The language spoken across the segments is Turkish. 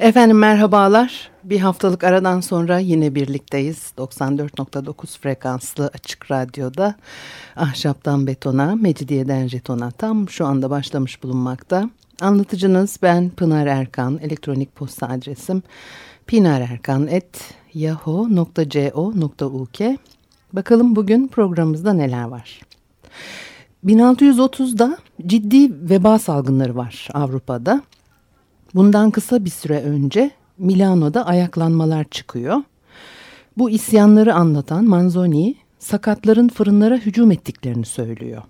Efendim merhabalar. Bir haftalık aradan sonra yine birlikteyiz. 94.9 frekanslı açık radyoda ahşaptan betona, mecidiyeden jetona tam şu anda başlamış bulunmakta. Anlatıcınız ben Pınar Erkan. Elektronik posta adresim pinarerkan.yahoo.co.uk Bakalım bugün programımızda neler var. 1630'da ciddi veba salgınları var Avrupa'da. Bundan kısa bir süre önce Milano'da ayaklanmalar çıkıyor. Bu isyanları anlatan Manzoni sakatların fırınlara hücum ettiklerini söylüyor.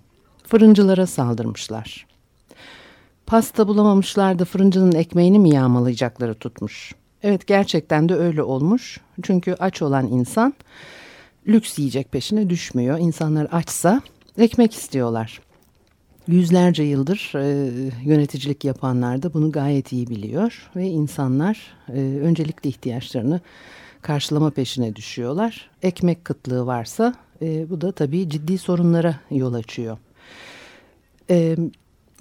Fırıncılara saldırmışlar. Pasta bulamamışlar da fırıncının ekmeğini mi yağmalayacakları tutmuş. Evet gerçekten de öyle olmuş. Çünkü aç olan insan lüks yiyecek peşine düşmüyor. İnsanlar açsa ekmek istiyorlar. Yüzlerce yıldır e, yöneticilik yapanlar da bunu gayet iyi biliyor ve insanlar e, öncelikli ihtiyaçlarını karşılama peşine düşüyorlar. Ekmek kıtlığı varsa e, bu da tabii ciddi sorunlara yol açıyor. E,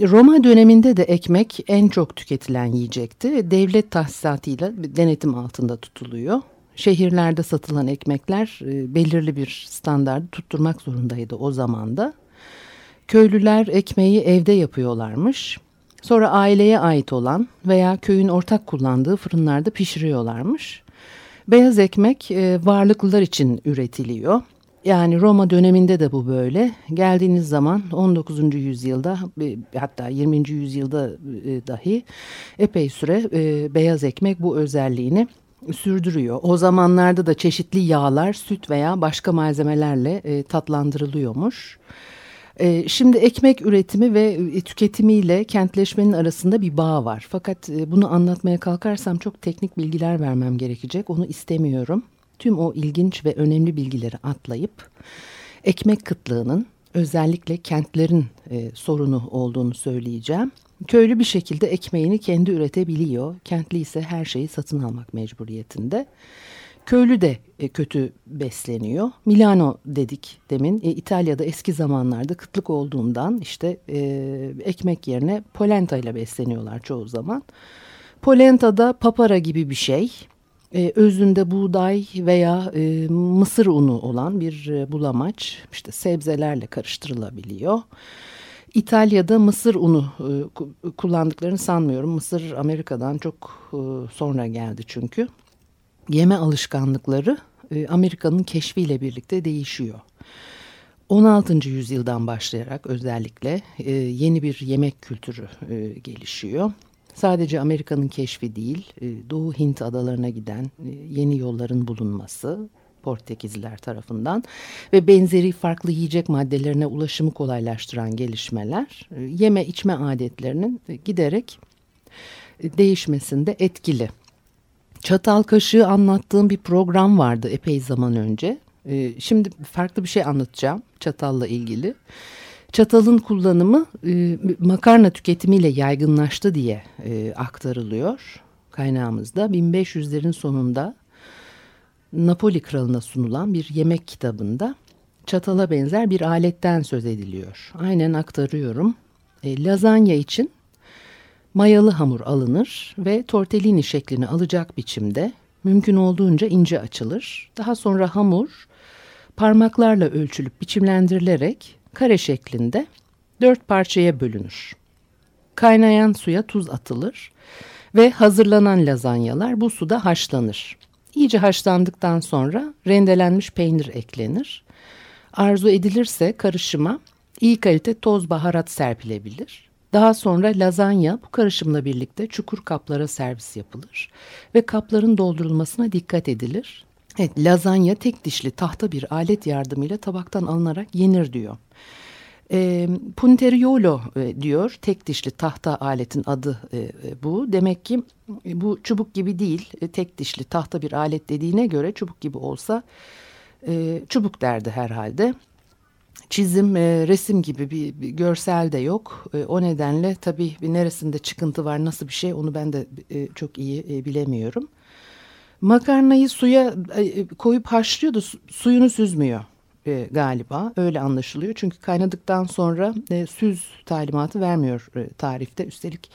Roma döneminde de ekmek en çok tüketilen yiyecekti. Devlet tahsisatıyla denetim altında tutuluyor. Şehirlerde satılan ekmekler e, belirli bir standardı tutturmak zorundaydı o zaman da. Köylüler ekmeği evde yapıyorlarmış. Sonra aileye ait olan veya köyün ortak kullandığı fırınlarda pişiriyorlarmış. Beyaz ekmek e, varlıklılar için üretiliyor. Yani Roma döneminde de bu böyle. Geldiğiniz zaman 19. yüzyılda hatta 20. yüzyılda e, dahi epey süre e, beyaz ekmek bu özelliğini sürdürüyor. O zamanlarda da çeşitli yağlar, süt veya başka malzemelerle tatlandırılıyormuş. Ee, şimdi ekmek üretimi ve e, tüketimiyle kentleşmenin arasında bir bağ var. Fakat e, bunu anlatmaya kalkarsam çok teknik bilgiler vermem gerekecek. Onu istemiyorum. Tüm o ilginç ve önemli bilgileri atlayıp ekmek kıtlığının özellikle kentlerin e, sorunu olduğunu söyleyeceğim. Köylü bir şekilde ekmeğini kendi üretebiliyor. Kentli ise her şeyi satın almak mecburiyetinde. Köylü de e, kötü besleniyor. Milano dedik demin. E, İtalya'da eski zamanlarda kıtlık olduğundan işte e, ekmek yerine polenta ile besleniyorlar çoğu zaman. Polenta da papara gibi bir şey. Özünde buğday veya mısır unu olan bir e, bulamaç. İşte sebzelerle karıştırılabiliyor. İtalya'da mısır unu kullandıklarını sanmıyorum. Mısır Amerika'dan çok sonra geldi çünkü yeme alışkanlıkları e, Amerika'nın keşfiyle birlikte değişiyor. 16. yüzyıldan başlayarak özellikle e, yeni bir yemek kültürü e, gelişiyor. Sadece Amerika'nın keşfi değil, Doğu Hint adalarına giden yeni yolların bulunması Portekizliler tarafından ve benzeri farklı yiyecek maddelerine ulaşımı kolaylaştıran gelişmeler yeme içme adetlerinin giderek değişmesinde etkili. Çatal kaşığı anlattığım bir program vardı epey zaman önce. Ee, şimdi farklı bir şey anlatacağım çatalla ilgili. Çatalın kullanımı e, makarna tüketimiyle yaygınlaştı diye e, aktarılıyor kaynağımızda. 1500'lerin sonunda Napoli kralına sunulan bir yemek kitabında çatala benzer bir aletten söz ediliyor. Aynen aktarıyorum. E, lazanya için Mayalı hamur alınır ve tortellini şeklini alacak biçimde mümkün olduğunca ince açılır. Daha sonra hamur parmaklarla ölçülüp biçimlendirilerek kare şeklinde dört parçaya bölünür. Kaynayan suya tuz atılır ve hazırlanan lazanyalar bu suda haşlanır. İyice haşlandıktan sonra rendelenmiş peynir eklenir. Arzu edilirse karışıma iyi kalite toz baharat serpilebilir. Daha sonra lazanya bu karışımla birlikte çukur kaplara servis yapılır ve kapların doldurulmasına dikkat edilir. Evet, lazanya tek dişli tahta bir alet yardımıyla tabaktan alınarak yenir diyor. E, punteriolo e, diyor tek dişli tahta aletin adı e, e bu. Demek ki e, bu çubuk gibi değil e, tek dişli tahta bir alet dediğine göre çubuk gibi olsa E, çubuk derdi herhalde. Çizim, e, resim gibi bir, bir görsel de yok. E, o nedenle tabii bir neresinde çıkıntı var, nasıl bir şey onu ben de e, çok iyi e, bilemiyorum. Makarnayı suya e, koyup haşlıyor da su, suyunu süzmüyor e, galiba. Öyle anlaşılıyor. Çünkü kaynadıktan sonra e, süz talimatı vermiyor e, tarifte. Üstelik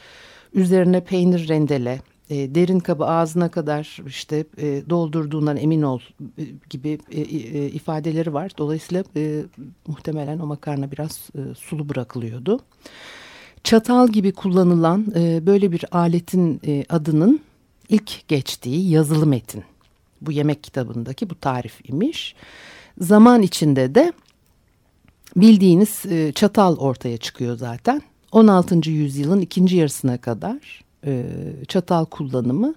üzerine peynir rendele, e, derin kabı ağzına kadar işte e, doldurduğundan emin ol e, gibi e, e, ifadeleri var. Dolayısıyla e, muhtemelen o makarna biraz e, sulu bırakılıyordu. Çatal gibi kullanılan e, böyle bir aletin e, adının ilk geçtiği yazılı metin. Bu yemek kitabındaki bu tarif imiş. Zaman içinde de bildiğiniz e, çatal ortaya çıkıyor zaten. 16. yüzyılın ikinci yarısına kadar e, çatal kullanımı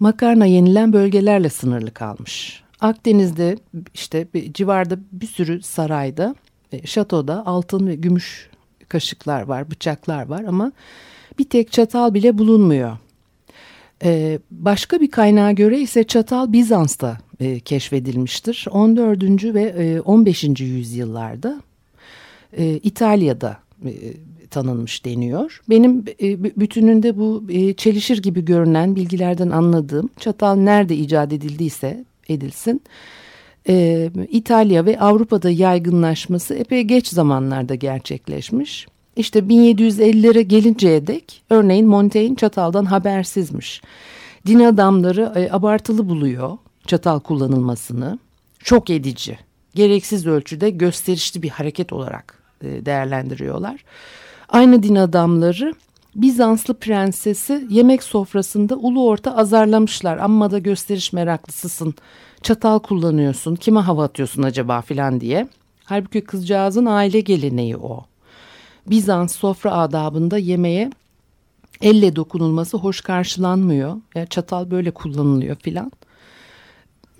makarna yenilen bölgelerle sınırlı kalmış. Akdeniz'de işte civarda bir sürü sarayda, e, şatoda altın ve gümüş kaşıklar var, bıçaklar var ama bir tek çatal bile bulunmuyor. Ee, başka bir kaynağa göre ise çatal Bizans'ta e, keşfedilmiştir. 14. ve e, 15. yüzyıllarda e, İtalya'da e, tanınmış deniyor. Benim e, bütününde bu e, çelişir gibi görünen bilgilerden anladığım çatal nerede icat edildiyse edilsin. E, İtalya ve Avrupa'da yaygınlaşması epey geç zamanlarda gerçekleşmiş. İşte 1750'lere gelinceye dek örneğin Montaigne çataldan habersizmiş. Din adamları abartılı buluyor çatal kullanılmasını. Çok edici, gereksiz ölçüde gösterişli bir hareket olarak değerlendiriyorlar. Aynı din adamları Bizanslı prensesi yemek sofrasında ulu orta azarlamışlar. Amma da gösteriş meraklısısın, çatal kullanıyorsun, kime hava atıyorsun acaba filan diye. Halbuki kızcağızın aile geleneği o. Bizans sofra adabında yemeğe elle dokunulması hoş karşılanmıyor. Yani çatal böyle kullanılıyor filan.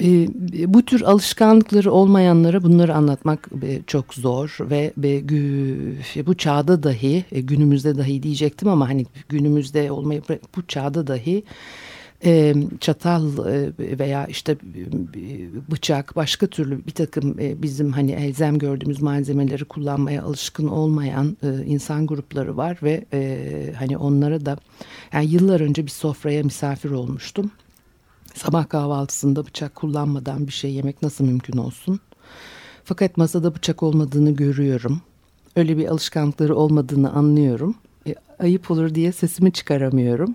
E, bu tür alışkanlıkları olmayanlara bunları anlatmak e, çok zor ve, bu çağda dahi e, günümüzde dahi diyecektim ama hani günümüzde olmayı bu çağda dahi e, çatal veya işte bıçak başka türlü bir takım bizim hani elzem gördüğümüz malzemeleri kullanmaya alışkın olmayan insan grupları var ve hani onlara da yani yıllar önce bir sofraya misafir olmuştum. Sabah kahvaltısında bıçak kullanmadan bir şey yemek nasıl mümkün olsun? Fakat masada bıçak olmadığını görüyorum. Öyle bir alışkanlıkları olmadığını anlıyorum. E, ayıp olur diye sesimi çıkaramıyorum.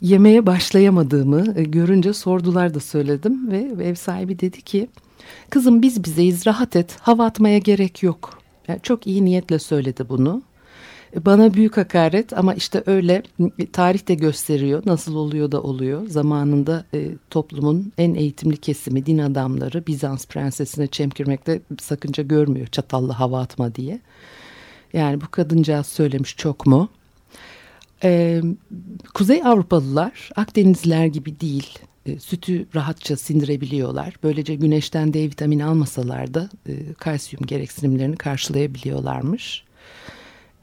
Yemeğe başlayamadığımı e, görünce sordular da söyledim ve ev sahibi dedi ki kızım biz bizeyiz rahat et hava atmaya gerek yok. Yani çok iyi niyetle söyledi bunu. Bana büyük hakaret ama işte öyle tarih de gösteriyor nasıl oluyor da oluyor. Zamanında e, toplumun en eğitimli kesimi din adamları Bizans prensesine çemkirmekte sakınca görmüyor çatallı hava atma diye. Yani bu kadıncağız söylemiş çok mu? Ee, Kuzey Avrupalılar Akdenizliler gibi değil. E, sütü rahatça sindirebiliyorlar. Böylece güneşten D vitamini almasalar da e, kalsiyum gereksinimlerini karşılayabiliyorlarmış.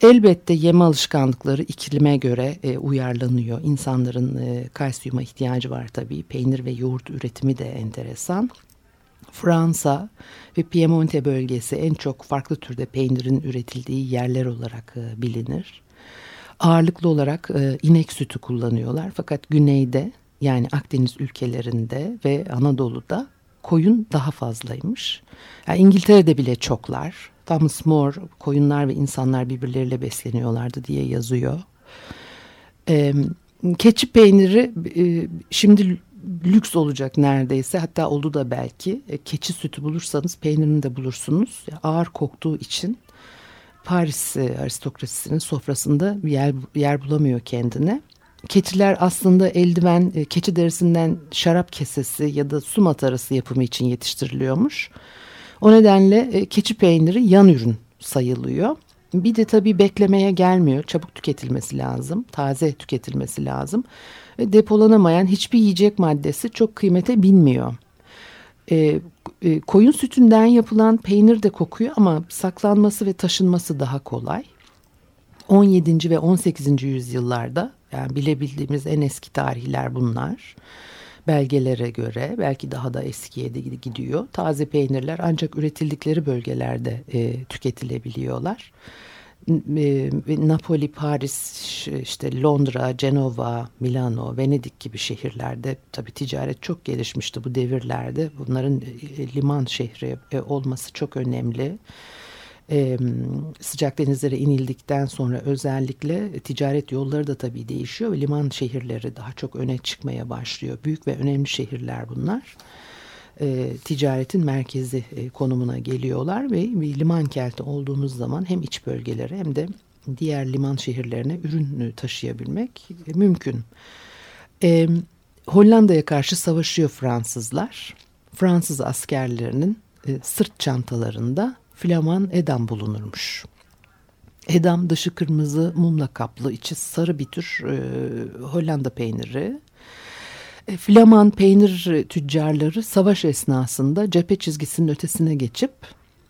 Elbette yeme alışkanlıkları iklime göre e, uyarlanıyor. İnsanların e, kalsiyuma ihtiyacı var tabii. Peynir ve yoğurt üretimi de enteresan. Fransa ve Piemonte bölgesi en çok farklı türde peynirin üretildiği yerler olarak e, bilinir. Ağırlıklı olarak e, inek sütü kullanıyorlar. Fakat güneyde yani Akdeniz ülkelerinde ve Anadolu'da koyun daha fazlaymış. Yani İngiltere'de bile çoklar. Thomas More koyunlar ve insanlar birbirleriyle besleniyorlardı diye yazıyor. E, keçi peyniri e, şimdi lüks olacak neredeyse hatta oldu da belki. E, keçi sütü bulursanız peynirini de bulursunuz. Ağır koktuğu için Paris e, aristokrasisinin sofrasında yer, yer bulamıyor kendine. Keçiler aslında eldiven, e, keçi derisinden şarap kesesi ya da su matarası yapımı için yetiştiriliyormuş. O nedenle e, keçi peyniri yan ürün sayılıyor. Bir de tabii beklemeye gelmiyor. Çabuk tüketilmesi lazım. Taze tüketilmesi lazım. Ve depolanamayan hiçbir yiyecek maddesi çok kıymete binmiyor. E, e, koyun sütünden yapılan peynir de kokuyor ama saklanması ve taşınması daha kolay. 17. ve 18. yüzyıllarda yani bilebildiğimiz en eski tarihler bunlar. Belgelere göre belki daha da eskiye de gidiyor. Taze peynirler ancak üretildikleri bölgelerde e, tüketilebiliyorlar. E, Napoli, Paris, işte Londra, Cenova, Milano, Venedik gibi şehirlerde tabii ticaret çok gelişmişti bu devirlerde. Bunların e, liman şehri e, olması çok önemli e, sıcak denizlere inildikten sonra özellikle ticaret yolları da tabii değişiyor liman şehirleri daha çok öne çıkmaya başlıyor. Büyük ve önemli şehirler bunlar. E, ticaretin merkezi e, konumuna geliyorlar ve bir liman kenti olduğumuz zaman hem iç bölgelere hem de diğer liman şehirlerine ürün taşıyabilmek e, mümkün. E, Hollanda'ya karşı savaşıyor Fransızlar. Fransız askerlerinin e, sırt çantalarında Flaman edam bulunurmuş. Edam dışı kırmızı mumla kaplı, içi sarı bir tür e, Hollanda peyniri. E, Flaman peynir tüccarları savaş esnasında cephe çizgisinin ötesine geçip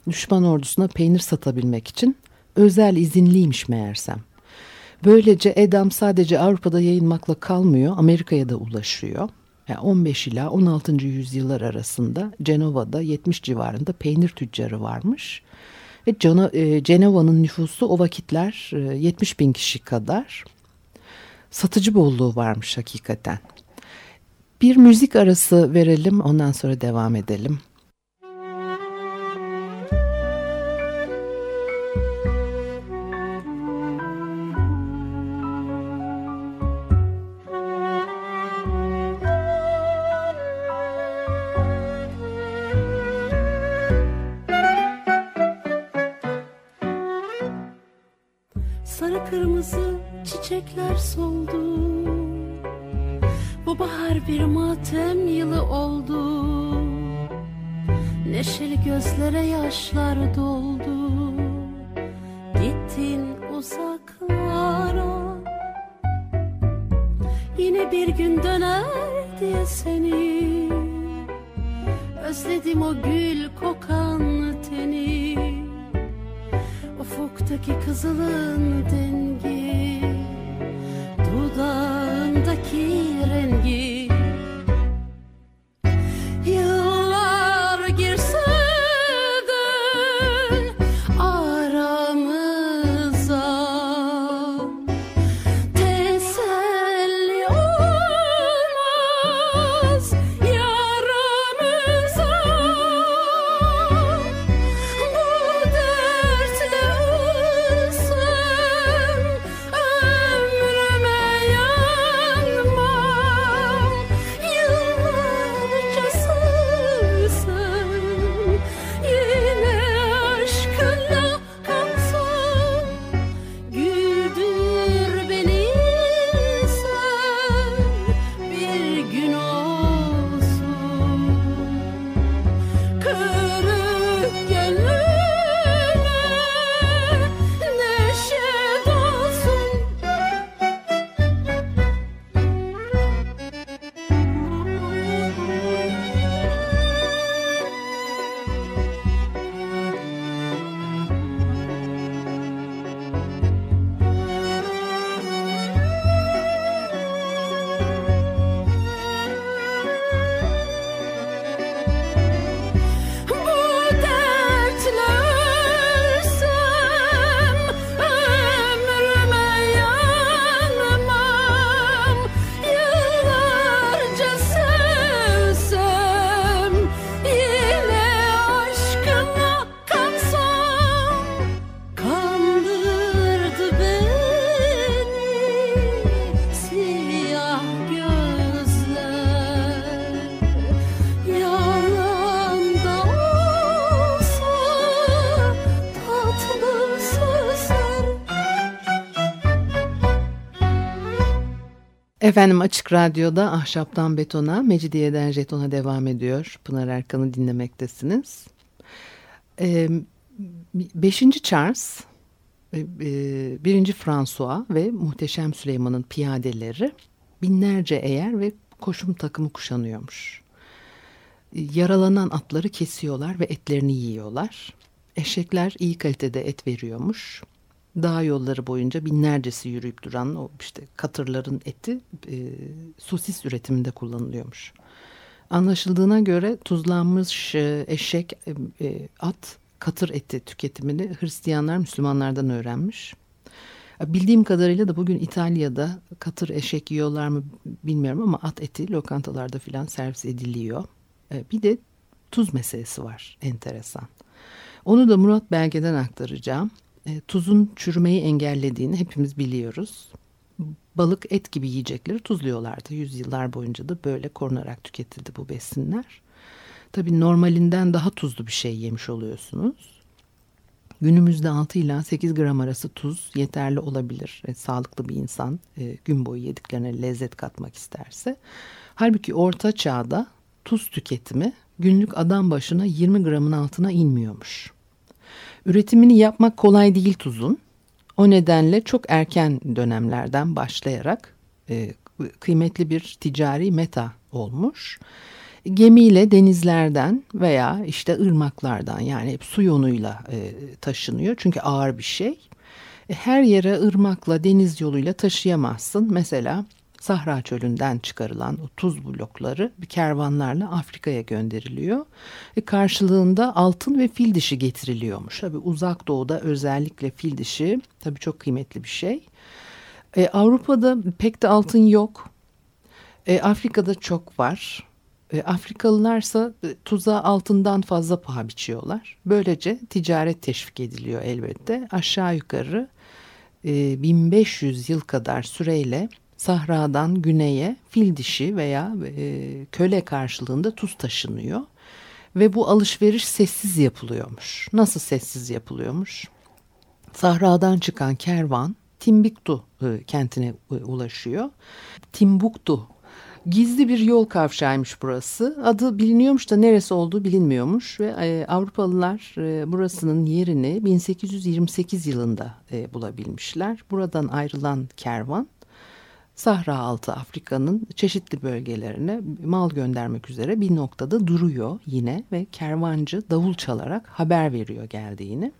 düşman ordusuna peynir satabilmek için özel izinliymiş meğersem. Böylece Edam sadece Avrupa'da yayılmakla kalmıyor, Amerika'ya da ulaşıyor. Yani 15 ila 16. yüzyıllar arasında Cenova'da 70 civarında peynir tüccarı varmış. Ve e, Cenova'nın nüfusu o vakitler 70 e, bin kişi kadar. Satıcı bolluğu varmış hakikaten. Bir müzik arası verelim ondan sonra devam edelim. Özledim o gül kokan teni. Ufuktaki kızılın dengi. Dudağındaki rengi Efendim Açık Radyo'da Ahşaptan Betona, Mecidiyeden Jeton'a devam ediyor. Pınar Erkan'ı dinlemektesiniz. Ee, beşinci Charles, e, e, birinci François ve Muhteşem Süleyman'ın piyadeleri binlerce eğer ve koşum takımı kuşanıyormuş. Yaralanan atları kesiyorlar ve etlerini yiyorlar. Eşekler iyi kalitede et veriyormuş. Dağ yolları boyunca binlercesi yürüyüp duran o işte katırların eti e, sosis üretiminde kullanılıyormuş. Anlaşıldığına göre tuzlanmış e, eşek, e, e, at, katır eti tüketimini Hristiyanlar Müslümanlardan öğrenmiş. Bildiğim kadarıyla da bugün İtalya'da katır eşek yiyorlar mı bilmiyorum ama at eti lokantalarda filan servis ediliyor. E, bir de tuz meselesi var enteresan. Onu da Murat Belge'den aktaracağım. E, tuzun çürümeyi engellediğini hepimiz biliyoruz. Balık, et gibi yiyecekleri tuzluyorlardı. Yüzyıllar boyunca da böyle korunarak tüketildi bu besinler. Tabii normalinden daha tuzlu bir şey yemiş oluyorsunuz. Günümüzde 6 ila 8 gram arası tuz yeterli olabilir. E, sağlıklı bir insan e, gün boyu yediklerine lezzet katmak isterse. Halbuki orta çağda tuz tüketimi günlük adam başına 20 gramın altına inmiyormuş. Üretimini yapmak kolay değil tuzun. O nedenle çok erken dönemlerden başlayarak e, kıymetli bir ticari meta olmuş. Gemiyle denizlerden veya işte ırmaklardan yani hep su yoluyla e, taşınıyor çünkü ağır bir şey. E, her yere ırmakla deniz yoluyla taşıyamazsın. Mesela Sahra çölünden çıkarılan o tuz blokları kervanlarla Afrika'ya gönderiliyor. E karşılığında altın ve fil dişi getiriliyormuş. Tabi uzak doğuda özellikle fil dişi tabi çok kıymetli bir şey. E, Avrupa'da pek de altın yok. E, Afrika'da çok var. E, Afrikalılarsa e, tuza altından fazla paha biçiyorlar. Böylece ticaret teşvik ediliyor elbette. Aşağı yukarı e, 1500 yıl kadar süreyle Sahradan güneye fil dişi veya e, köle karşılığında tuz taşınıyor. Ve bu alışveriş sessiz yapılıyormuş. Nasıl sessiz yapılıyormuş? Sahradan çıkan kervan Timbuktu e, kentine e, ulaşıyor. Timbuktu gizli bir yol kavşağıymış burası. Adı biliniyormuş da neresi olduğu bilinmiyormuş ve e, Avrupalılar e, burasının yerini 1828 yılında e, bulabilmişler. Buradan ayrılan kervan Sahra altı Afrika'nın çeşitli bölgelerine mal göndermek üzere bir noktada duruyor yine ve kervancı davul çalarak haber veriyor geldiğini.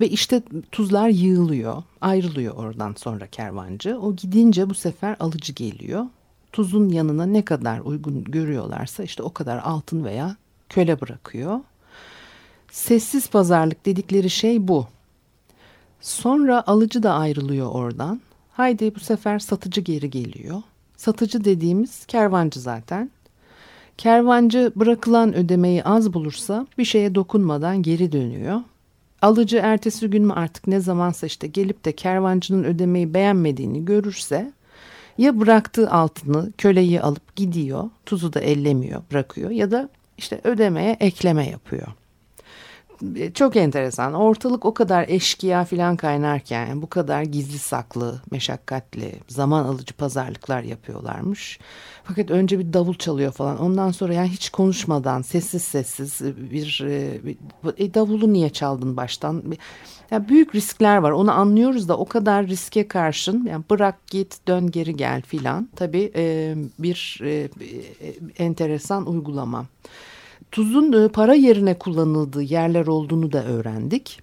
Ve işte tuzlar yığılıyor, ayrılıyor oradan sonra kervancı. O gidince bu sefer alıcı geliyor. Tuzun yanına ne kadar uygun görüyorlarsa işte o kadar altın veya köle bırakıyor. Sessiz pazarlık dedikleri şey bu. Sonra alıcı da ayrılıyor oradan. Haydi bu sefer satıcı geri geliyor. Satıcı dediğimiz kervancı zaten. Kervancı bırakılan ödemeyi az bulursa bir şeye dokunmadan geri dönüyor. Alıcı ertesi gün mü artık ne zamansa işte gelip de kervancının ödemeyi beğenmediğini görürse ya bıraktığı altını köleyi alıp gidiyor tuzu da ellemiyor bırakıyor ya da işte ödemeye ekleme yapıyor. E, çok enteresan. Ortalık o kadar eşkıya falan kaynarken bu kadar gizli saklı, meşakkatli, zaman alıcı pazarlıklar yapıyorlarmış. Fakat önce bir davul çalıyor falan. Ondan sonra yani hiç konuşmadan sessiz sessiz bir, e, bir e, davulu niye çaldın baştan? Yani büyük riskler var. Onu anlıyoruz da o kadar riske karşın yani bırak git dön geri gel filan. Tabii e, bir e, e, enteresan uygulama tuzun e, para yerine kullanıldığı yerler olduğunu da öğrendik.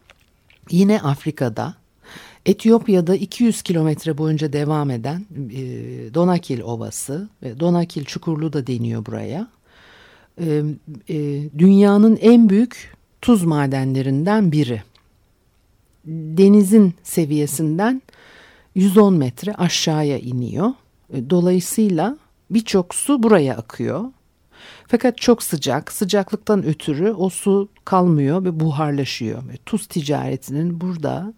Yine Afrika'da Etiyopya'da 200 kilometre boyunca devam eden e, Donakil Ovası ve Donakil Çukurlu da deniyor buraya. E, dünyanın en büyük tuz madenlerinden biri. Denizin seviyesinden 110 metre aşağıya iniyor. Dolayısıyla birçok su buraya akıyor fakat çok sıcak, sıcaklıktan ötürü o su kalmıyor ve buharlaşıyor. Ve tuz ticaretinin burada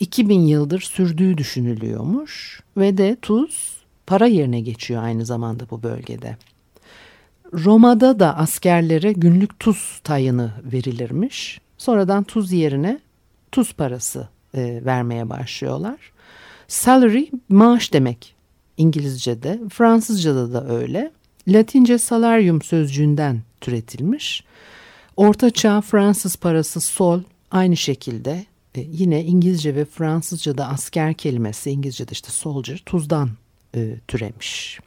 2000 yıldır sürdüğü düşünülüyormuş ve de tuz para yerine geçiyor aynı zamanda bu bölgede. Roma'da da askerlere günlük tuz tayını verilirmiş. Sonradan tuz yerine tuz parası e, vermeye başlıyorlar. Salary maaş demek İngilizce'de, Fransızca'da da öyle. Latince salarium sözcüğünden türetilmiş. Orta Çağ Fransız parası sol aynı şekilde e, yine İngilizce ve Fransızca'da asker kelimesi İngilizce'de işte soldier tuzdan e, türemiş.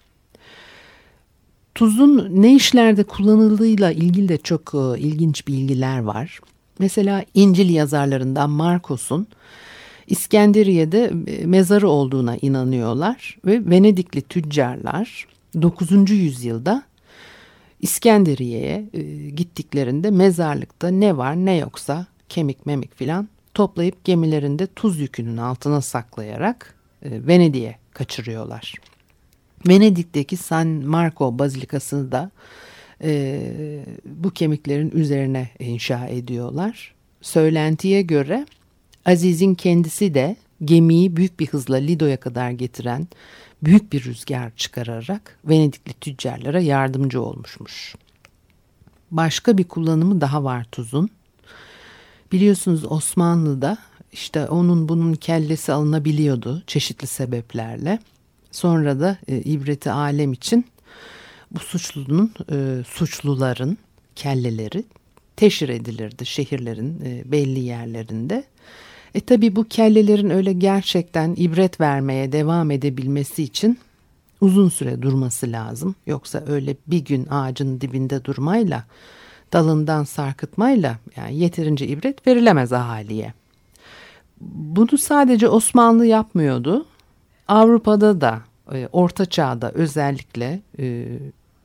Tuzun ne işlerde kullanıldığıyla ilgili de çok e, ilginç bilgiler var. Mesela İncil yazarlarından Markos'un İskenderiye'de e, mezarı olduğuna inanıyorlar ve Venedikli tüccarlar 9. yüzyılda İskenderiye'ye e, gittiklerinde mezarlıkta ne var ne yoksa kemik memik filan toplayıp gemilerinde tuz yükünün altına saklayarak e, Venedik'e kaçırıyorlar. Venedik'teki San Marco Bazilikası'nı da e, bu kemiklerin üzerine inşa ediyorlar. Söylentiye göre Aziz'in kendisi de gemiyi büyük bir hızla Lido'ya kadar getiren büyük bir rüzgar çıkararak Venedikli tüccarlara yardımcı olmuşmuş. Başka bir kullanımı daha var tuzun. Biliyorsunuz Osmanlı'da işte onun bunun kellesi alınabiliyordu çeşitli sebeplerle. Sonra da e, ibreti alem için bu suçlunun e, suçluların kelleleri teşhir edilirdi şehirlerin e, belli yerlerinde. E tabi bu kellelerin öyle gerçekten ibret vermeye devam edebilmesi için uzun süre durması lazım. Yoksa öyle bir gün ağacın dibinde durmayla dalından sarkıtmayla yani yeterince ibret verilemez ahaliye. Bunu sadece Osmanlı yapmıyordu. Avrupa'da da e, Orta Çağ'da özellikle e,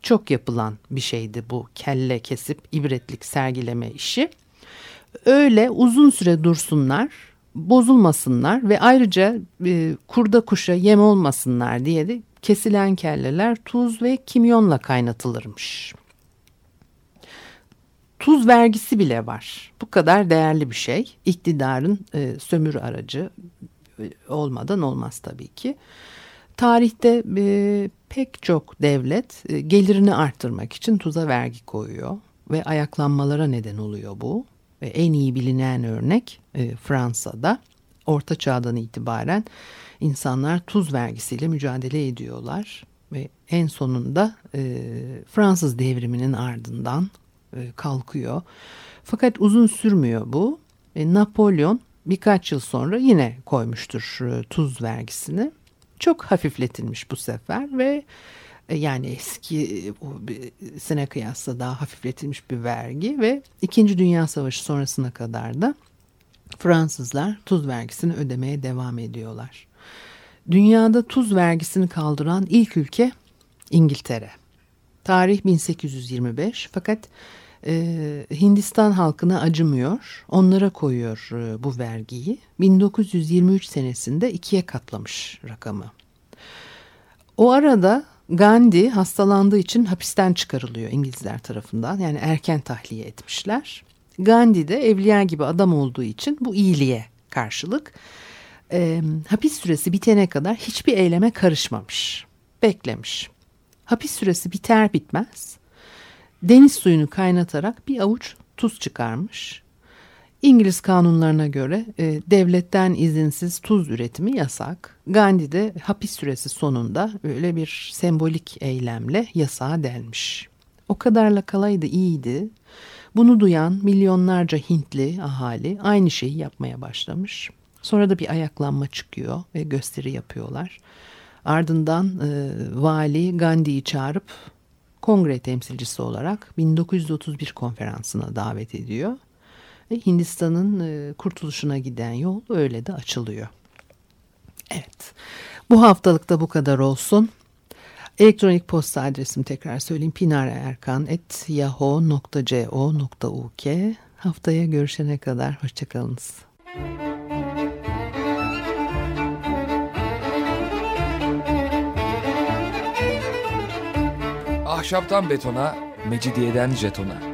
çok yapılan bir şeydi bu kelle kesip ibretlik sergileme işi. Öyle uzun süre dursunlar, bozulmasınlar ve ayrıca e, kurda kuşa yem olmasınlar diye de kesilen kelleler tuz ve kimyonla kaynatılırmış. Tuz vergisi bile var. Bu kadar değerli bir şey. İktidarın e, sömürü aracı e, olmadan olmaz tabii ki. Tarihte e, pek çok devlet e, gelirini arttırmak için tuza vergi koyuyor ve ayaklanmalara neden oluyor bu. Ve en iyi bilinen örnek e, Fransa'da Orta Çağ'dan itibaren insanlar tuz vergisiyle mücadele ediyorlar ve en sonunda e, Fransız devriminin ardından e, kalkıyor. Fakat uzun sürmüyor bu. Napolyon birkaç yıl sonra yine koymuştur tuz vergisini. Çok hafifletilmiş bu sefer ve yani eski sene kıyasla daha hafifletilmiş bir vergi ve İkinci Dünya Savaşı sonrasına kadar da Fransızlar tuz vergisini ödemeye devam ediyorlar. Dünyada tuz vergisini kaldıran ilk ülke İngiltere. Tarih 1825 fakat e, Hindistan halkına acımıyor. Onlara koyuyor e, bu vergiyi. 1923 senesinde ikiye katlamış rakamı. O arada Gandhi hastalandığı için hapisten çıkarılıyor İngilizler tarafından. Yani erken tahliye etmişler. Gandhi de evliya gibi adam olduğu için bu iyiliğe karşılık e, hapis süresi bitene kadar hiçbir eyleme karışmamış. Beklemiş. Hapis süresi biter bitmez deniz suyunu kaynatarak bir avuç tuz çıkarmış. İngiliz kanunlarına göre e, devletten izinsiz tuz üretimi yasak. Gandhi de hapis süresi sonunda öyle bir sembolik eylemle yasağa delmiş. O kadarla kalaydı iyiydi. Bunu duyan milyonlarca Hintli ahali aynı şeyi yapmaya başlamış. Sonra da bir ayaklanma çıkıyor ve gösteri yapıyorlar. Ardından e, vali Gandhi'yi çağırıp kongre temsilcisi olarak 1931 konferansına davet ediyor. Hindistan'ın e, kurtuluşuna giden yol öyle de açılıyor. Evet bu haftalıkta bu kadar olsun. Elektronik posta adresim tekrar söyleyeyim pinarerkan.yahoo.co.uk Haftaya görüşene kadar hoşçakalınız. Ahşaptan betona, mecidiyeden jetona.